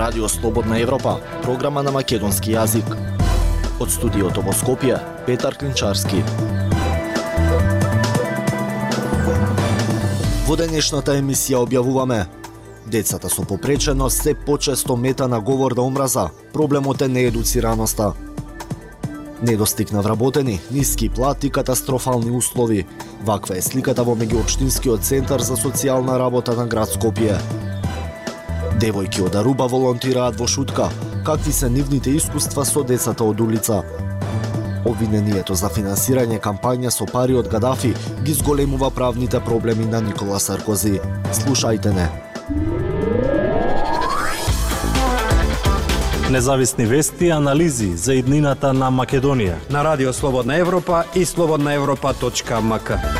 Радио Слободна Европа, програма на македонски јазик. Од студиото во Скопје, Петар Клинчарски. Во денешната емисија објавуваме Децата со попреченост се почесто мета на говор да омраза. Проблемот е неедуцираноста. Недостиг на вработени, ниски плати, катастрофални услови. Ваква е сликата во меѓуопштинскиот центар за социјална работа на град Скопје. Девојки од Аруба волонтираат во шутка. Какви се нивните искуства со децата од улица? Обвинението за финансирање кампања со пари од Гадафи ги зголемува правните проблеми на Никола Саркози. Слушајте не. Независни вести и анализи за иднината на Македонија на Радио Слободна Европа и слободнаевропа.мк.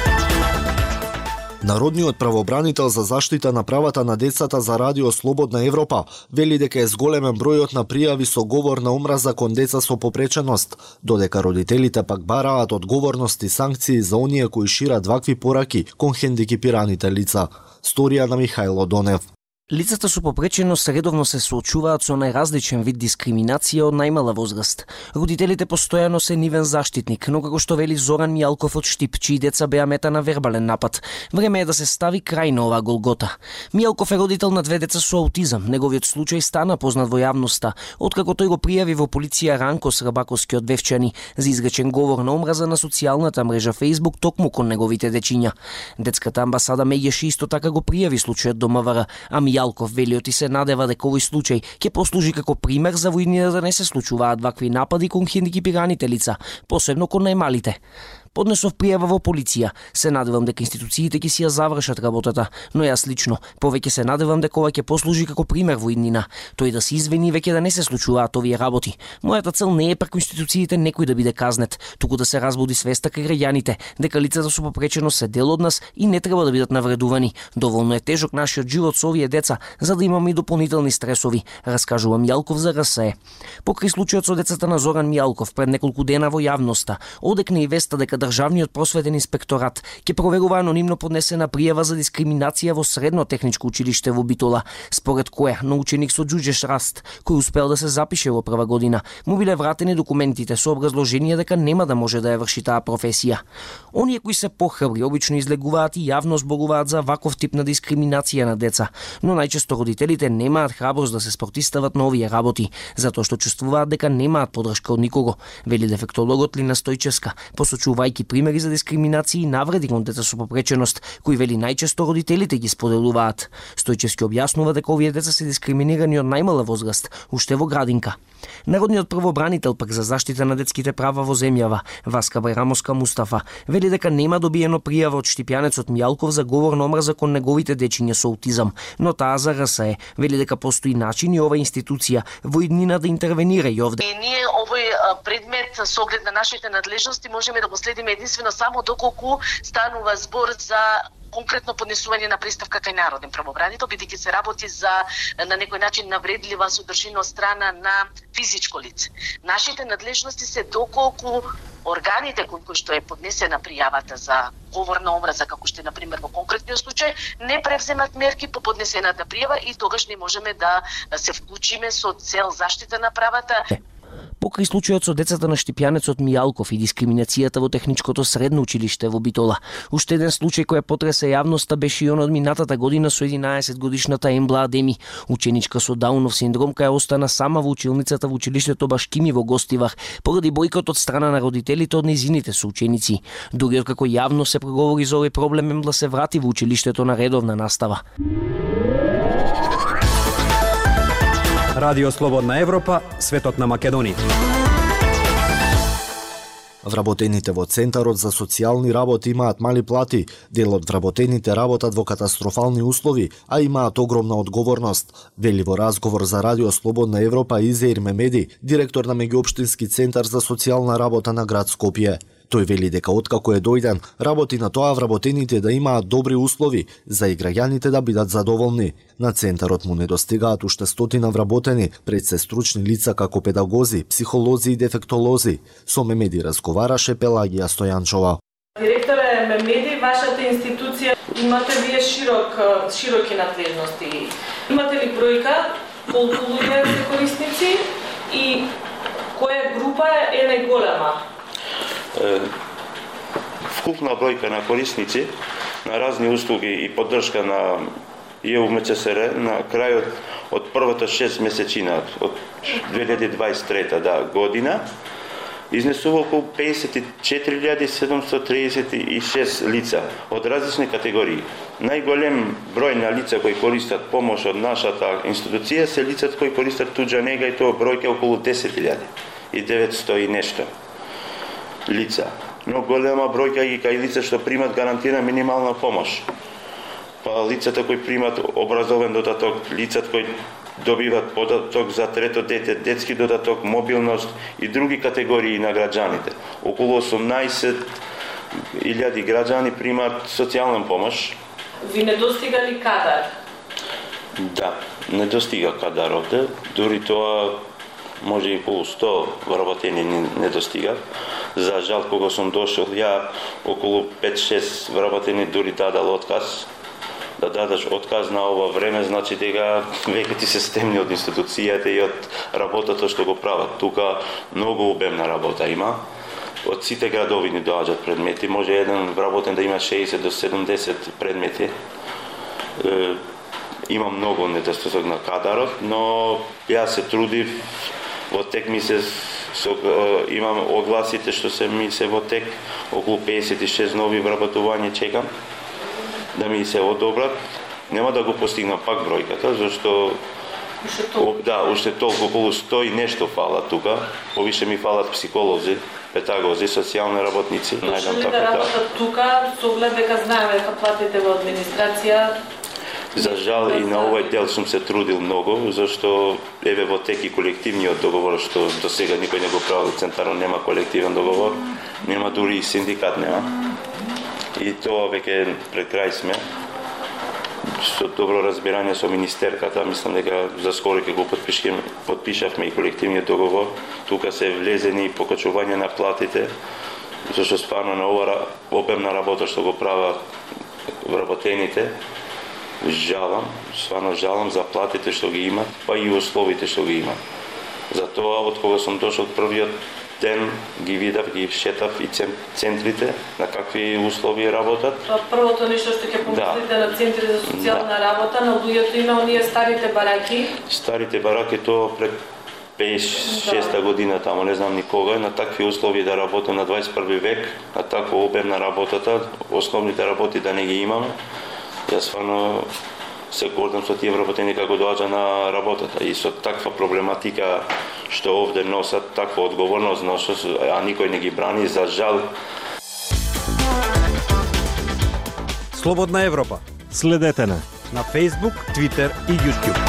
Народниот правобранител за заштита на правата на децата за Радио Слободна Европа вели дека е зголемен бројот на пријави со говор на омраза кон деца со попреченост, додека родителите пак бараат одговорност и санкции за оние кои шират вакви пораки кон хендикипираните лица. Сторија на Михајло Донев. Лицата со попреченост редовно се соочуваат со најразличен вид дискриминација од најмала возраст. Родителите постојано се нивен заштитник, но како што вели Зоран Мијалков од Штип, чии деца беа мета на вербален напад, време е да се стави крај на оваа голгота. Мијалков е родител на две деца со аутизам. Неговиот случај стана познат во јавноста, откако тој го пријави во полиција ранко Рабаковски од Вевчани за изречен говор на омраза на социјалната мрежа Facebook токму кон неговите дечиња. Детската амбасада Меѓеше исто така го пријави случајот до МВР, а Јалков вели оти се надева дека овој случај ќе послужи како пример за војни да не се случуваат вакви напади кон хендикипираните лица, посебно кон најмалите. Поднесов пријава во полиција. Се надевам дека институциите ќе си ја завршат работата, но јас лично повеќе се надевам дека ова ќе послужи како пример во иднина. Тој да се извини веќе да не се случуваат овие работи. Мојата цел не е преку институциите некој да биде казнет, туку да се разбуди свеста кај граѓаните дека лицата со попреченост се дел од нас и не треба да бидат навредувани. Доволно е тежок нашиот живот со овие деца за да имаме и дополнителни стресови, раскажува Мјалков за РСЕ. Покрај случајот со децата на Зоран Мјалков пред неколку дена во јавноста, одекна и веста дека Државниот просветен инспекторат ќе проверува анонимно поднесена пријава за дискриминација во средно техничко училиште во Битола, според која на ученик со џуџеш раст, кој успел да се запише во прва година, му биле вратени документите со образложение дека нема да може да ја врши таа професија. Оние кои се похрабри обично излегуваат и јавно зборуваат за ваков тип на дискриминација на деца, но најчесто родителите немаат храброст да се спротистават на овие работи, затоа што чувствуваат дека немаат поддршка од никого, вели дефектологот Лина Стојческа, посочувајќи давајќи примери за дискриминација и навреди кон деца со попреченост, кои вели најчесто родителите ги споделуваат. Стојчевски објаснува дека овие деца се дискриминирани од најмала возраст, уште во градинка. Народниот првобранител пак за заштита на детските права во земјава, Васка Байрамоска Мустафа, вели дека нема добиено пријава од штипјанецот Мјалков за говор на омраза кон неговите дечиња со аутизам, но таа за РСЕ вели дека постои начин и ова институција во иднина да интервенира и овде. И ние овој предмет со оглед на нашите надлежности можеме да го следиме единствено само доколку станува збор за конкретно поднесување на представка кај народен правобранител, бидејќи се работи за на некој начин навредлива содржина од страна на физичко лице. Нашите надлежности се доколку органите кон кои што е поднесена пријавата за говор на омраза, како што е, например, во конкретниот случај, не превземат мерки по поднесената пријава и тогаш не можеме да се вклучиме со цел заштита на правата. Покрај случајот со децата на Штипјанецот Мијалков и дискриминацијата во техничкото средно училиште во Битола, уште еден случај кој потреса јавноста беше и он од минатата година со 11 годишната Ембла Адеми, ученичка со Даунов синдром која остана сама во училницата во училиштето Башкими во Гостивах поради бојкот од страна на родителите од незините соученици. Дури како јавно се проговори за овој проблем, Ембла да се врати во училиштето на редовна настава. Радио Слободна Европа, светот на Македонија. Вработените во Центарот за социјални работи имаат мали плати, дел од вработените работат во катастрофални услови, а имаат огромна одговорност, вели во разговор за Радио Слободна Европа Изеир Мемеди, директор на Меѓуопштински центар за социјална работа на град Скопје. Тој вели дека откако е дојден, работи на тоа вработените да имаат добри услови за и граѓаните да бидат задоволни. На центарот му недостигаат уште стотина вработени, пред се стручни лица како педагози, психолози и дефектолози. Со Мемеди разговараше Пелагија Стојанчова. Директоре Мемеди, вашата институција имате вие широк, широки надлежности. Имате ли бројка колку луѓе се корисници и која група е најголема? Вкупна бројка на корисници на разни услуги и поддршка на ЕУ МЦСР на крајот од првата 6 месечина од 2023 да, година изнесува околу 54.736 лица од различни категории. Најголем број на лица кои користат помош од нашата институција се лицата кои користат туѓа нега и тоа бројка околу 10.000 и 900 и нешто лица. Но голема бројка и кај лица што примат гарантирана минимална помош. Па лицата кои примат образовен додаток, лицата кои добиват податок за трето дете, детски додаток, мобилност и други категории на граѓаните. Околу 18 илјади граѓани примат социјална помош. Ви недостига ли кадар? Да, не достига кадар овде, дури тоа може и околу 100 вработени не, не достига. За жал, кога сум дошол, ја околу 5-6 вработени дури дадал отказ, да дадеш отказ на ова време, значи дека веќе ти се стемни од институцијата и од работата што го прават. Тука многу обемна работа има. Од сите градови ни доаѓаат предмети, може еден вработен да има 60 до 70 предмети. Е, има многу недостаток на кадарот, но јас се трудив во тек ми се со, имам огласите што се ми се во тек околу 56 нови вработувања чекам да ми се одобрат. Нема да го постигнам пак бројката, зашто О, да, уште толку околу 100 и нешто фала тука. Повише ми фалат психолози, педагози, социјални работници. Најдам така да работат тука, со оглед дека знаеме дека платите во администрација За жал и на овој дел сум се трудил многу, зашто еве во теки колективниот договор што до сега никој не го правил центарно нема колективен договор, нема дури и синдикат нема. И тоа веќе пред крај сме со добро разбирање со министерката, мислам дека за скоро ќе го подпишеме, подпишавме и колективниот договор. Тука се влезени и покачување на платите, зашто стварно на ова обемна работа што го прават вработените, жалам, стварно жалам за платите што ги имат, па и условите што ги имат. Затоа, од кога сум дошол првиот ден ги видав, ги шетав и центрите, на какви услови работат. Тоа првото нешто што ќе помислите да. на центри за социјална да. работа, на луѓето има оние старите бараки. Старите бараки тоа пред 56 да. година таму, не знам никога, на такви услови да работам на 21 век, на такво обем на работата, основните работи да не ги имаме. Јас стварно се гордам со тие вработени како доаѓа на работата и со таква проблематика што овде носат таква одговорност, носат, а никој не ги брани, за жал. Слободна Европа. Следете на на Facebook, Twitter и YouTube.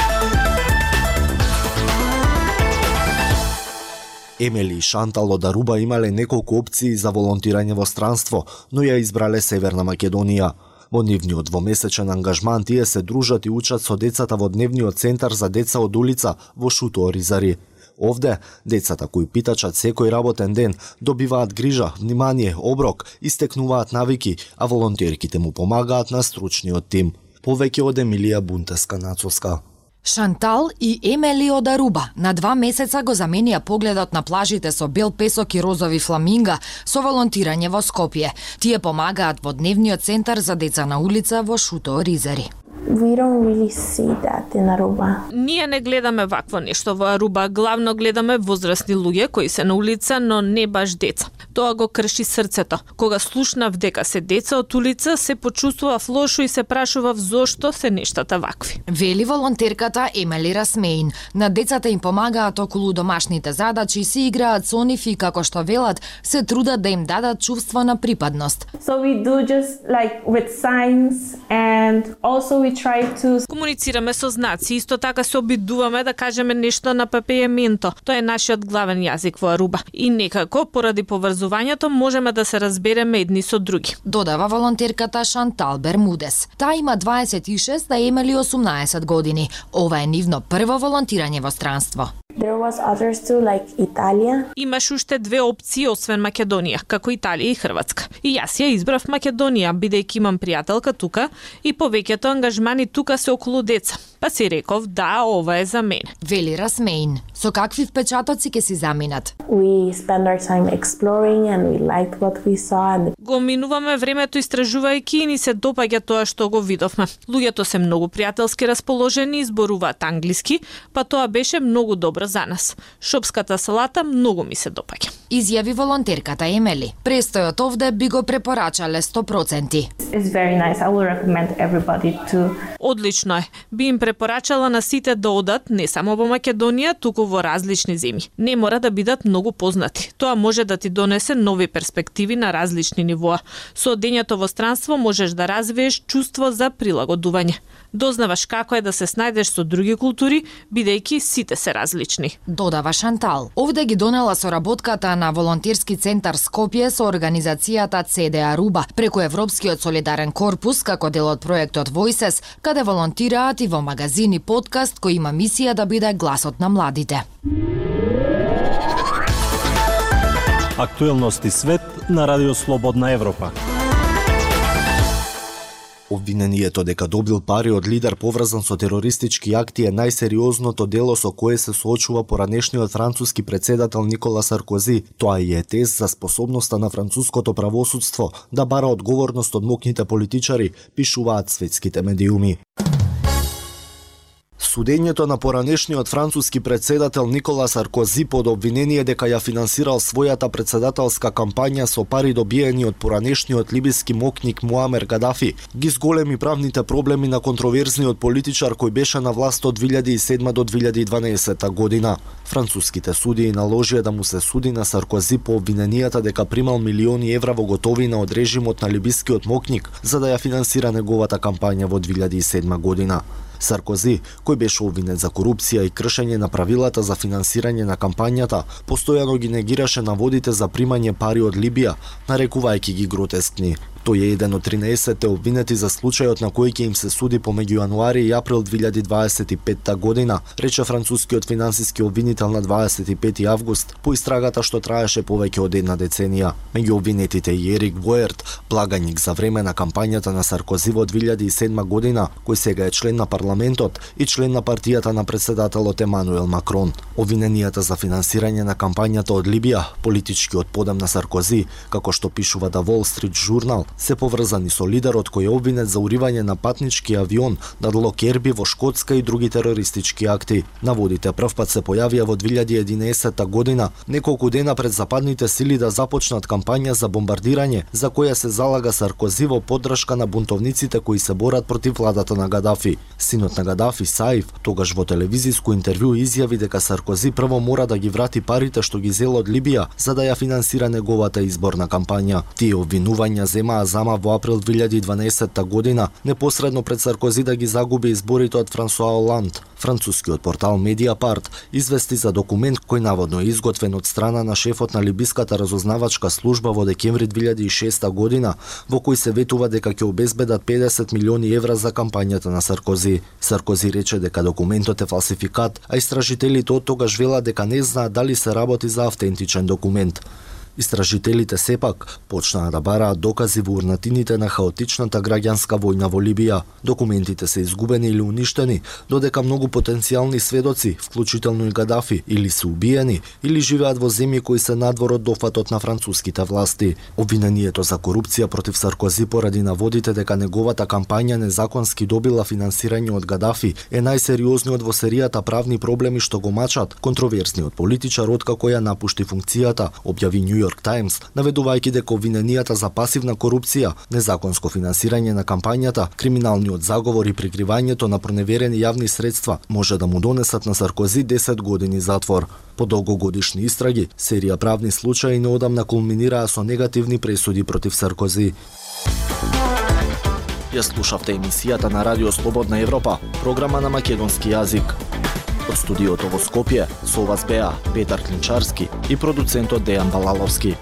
Емели и Шантал од Аруба имале неколку опции за волонтирање во странство, но ја избрале Северна Македонија. Во нивниот двомесечен ангажман тие се дружат и учат со децата во дневниот центар за деца од улица во Шуто Оризари. Овде, децата кои питачат секој работен ден, добиваат грижа, внимание, оброк, истекнуваат навики, а волонтерките му помагаат на стручниот тим. Повеќе од Емилија Бунтеска Нацоска. Шантал и Емели од да Аруба на два месеца го заменија погледот на плажите со бел песок и розови фламинга со волонтирање во Скопје. Тие помагаат во дневниот центар за деца на улица во Шуто Ризери. We don't really see that in Aruba. Ние не гледаме вакво нешто во Аруба, главно гледаме возрастни луѓе кои се на улица, но не баш деца. Тоа го крши срцето. Кога слушнав дека се деца од улица, се почувствував лошо и се прашував зошто се нештата вакви. Вели волонтерката Емели Расмеин. На децата им помагаат околу домашните задачи, си играат со нив и како што велат, се трудат да им дадат чувство на припадност. So we do just like with signs and also we to Комуницираме со знаци, исто така се обидуваме да кажеме нешто на папејементо. Тоа е нашиот главен јазик во Аруба. И некако, поради поврзувањето, можеме да се разбереме едни со други. Додава волонтерката Шантал Бермудес. Таа има 26, да Емели 18 години. Ова е нивно прво волонтирање во странство. There was others too, like Italia. Имаш уште две опции освен Македонија, како Италија и Хрватска. И јас ја избрав Македонија, бидејќи имам пријателка тука и повеќето ангажмани тука се околу деца. Па си реков, да, ова е за мене. Вели Расмейн. Со какви впечатоци ќе си заминат? We spend our time exploring and we liked what we saw and Го минуваме времето истражувајќи и ни се допаѓа тоа што го видовме. Луѓето се многу пријателски расположени и зборуваат англиски, па тоа беше многу добро за нас. Шопската салата многу ми се допаѓа. Изјави волонтерката Емели. Престојот овде би го препорачале 100%. it's very nice. I will recommend everybody to Одлично е. Би им препорачала на сите да одат не само во Македонија, туку во различни земји. Не мора да бидат многу познати. Тоа може да ти донесе нови перспективи на различни нивоа. Со одењето во странство можеш да развиеш чувство за прилагодување. Дознаваш како е да се снајдеш со други култури, бидејќи сите се различни. Додава Шантал. Овде ги донела соработката на волонтерски центар Скопје со организацијата CDA Руба преку Европскиот солидарен корпус како дел од проектот Voices, каде волонтираат и во магазин и подкаст кој има мисија да биде гласот на младите. Актуелности свет на Радио Слободна Европа. Обвинението дека добил пари од лидер поврзан со терористички акти е најсериозното дело со кое се соочува поранешниот француски председател Никола Саркози. Тоа и е тест за способноста на француското правосудство да бара одговорност од мокните политичари, пишуваат светските медиуми. Судењето на поранешниот француски председател Никола Саркози под обвинение дека ја финансирал својата председателска кампања со пари добиени од поранешниот либиски мокник Муамер Гадафи ги зголеми правните проблеми на контроверзниот политичар кој беше на власт од 2007 до 2012 година. Француските судии наложија да му се суди на Саркози по обвиненијата дека примал милиони евра во готовина од режимот на либискиот мокник за да ја финансира неговата кампања во 2007 година. Саркози, кој беше обвинет за корупција и кршење на правилата за финансирање на кампањата, постојано ги негираше наводите за примање пари од Либија, нарекувајќи ги гротескни. Тој е еден од 13 обвинети за случајот на кој ќе им се суди помеѓу јануари и април 2025 година, рече францускиот финансиски обвинител на 25 август по истрагата што траеше повеќе од една деценија. Меѓу обвинетите и Ерик Боерт, плаганик за време на кампањата на Саркози во 2007 година, кој сега е член на парламентот и член на партијата на председателот Емануел Макрон. Обвиненијата за финансирање на кампањата од Либија, политичкиот подем на Саркози, како што пишува да Wall Street Journal, се поврзани со лидерот кој е обвинет за уривање на патнички авион над Локерби во Шкотска и други терористички акти. Наводите првпат се појавија во 2011 година, неколку дена пред западните сили да започнат кампања за бомбардирање, за која се залага Саркози во поддршка на бунтовниците кои се борат против владата на Гадафи. Синот на Гадафи, Саиф, тогаш во телевизиско интервју изјави дека Саркози прво мора да ги врати парите што ги зел од Либија за да ја финансира неговата изборна кампања. Тие обвинувања земаа зама во април 2012 година, непосредно пред Саркози да ги загуби изборите од Франсуа Оланд. Францускиот портал Медиапарт извести за документ кој наводно е изготвен од страна на шефот на либиската разузнавачка служба во декември 2006 година, во кој се ветува дека ќе обезбедат 50 милиони евра за кампањата на Саркози. Саркози рече дека документот е фалсификат, а истражителите од тогаш велат дека не знаат дали се работи за автентичен документ. Истражителите сепак почнаа да бараат докази во урнатините на хаотичната граѓанска војна во Либија. Документите се изгубени или уништени, додека многу потенцијални сведоци, вклучително и Гадафи, или се убиени, или живеат во земји кои се надвор од дофатот на француските власти. Обвинението за корупција против Саркози поради наводите дека неговата кампања незаконски добила финансирање од Гадафи е најсериозниот во серијата правни проблеми што го мачат контроверзниот политичар откако ја напушти функцијата, објави Нью Йорк Таймс, наведувајќи дека обвиненијата за пасивна корупција, незаконско финансирање на кампањата, криминалниот заговор и прикривањето на проневерени јавни средства може да му донесат на Саркози 10 години затвор. По долгогодишни истраги, серија правни случаи неодамна кулминираа со негативни пресуди против Саркози. Ја слушавте емисијата на Радио Слободна Европа, програма на македонски јазик. Од студиото во Скопје, со вас беа Петар Клинчарски и продуцентот Дејан Балаловски.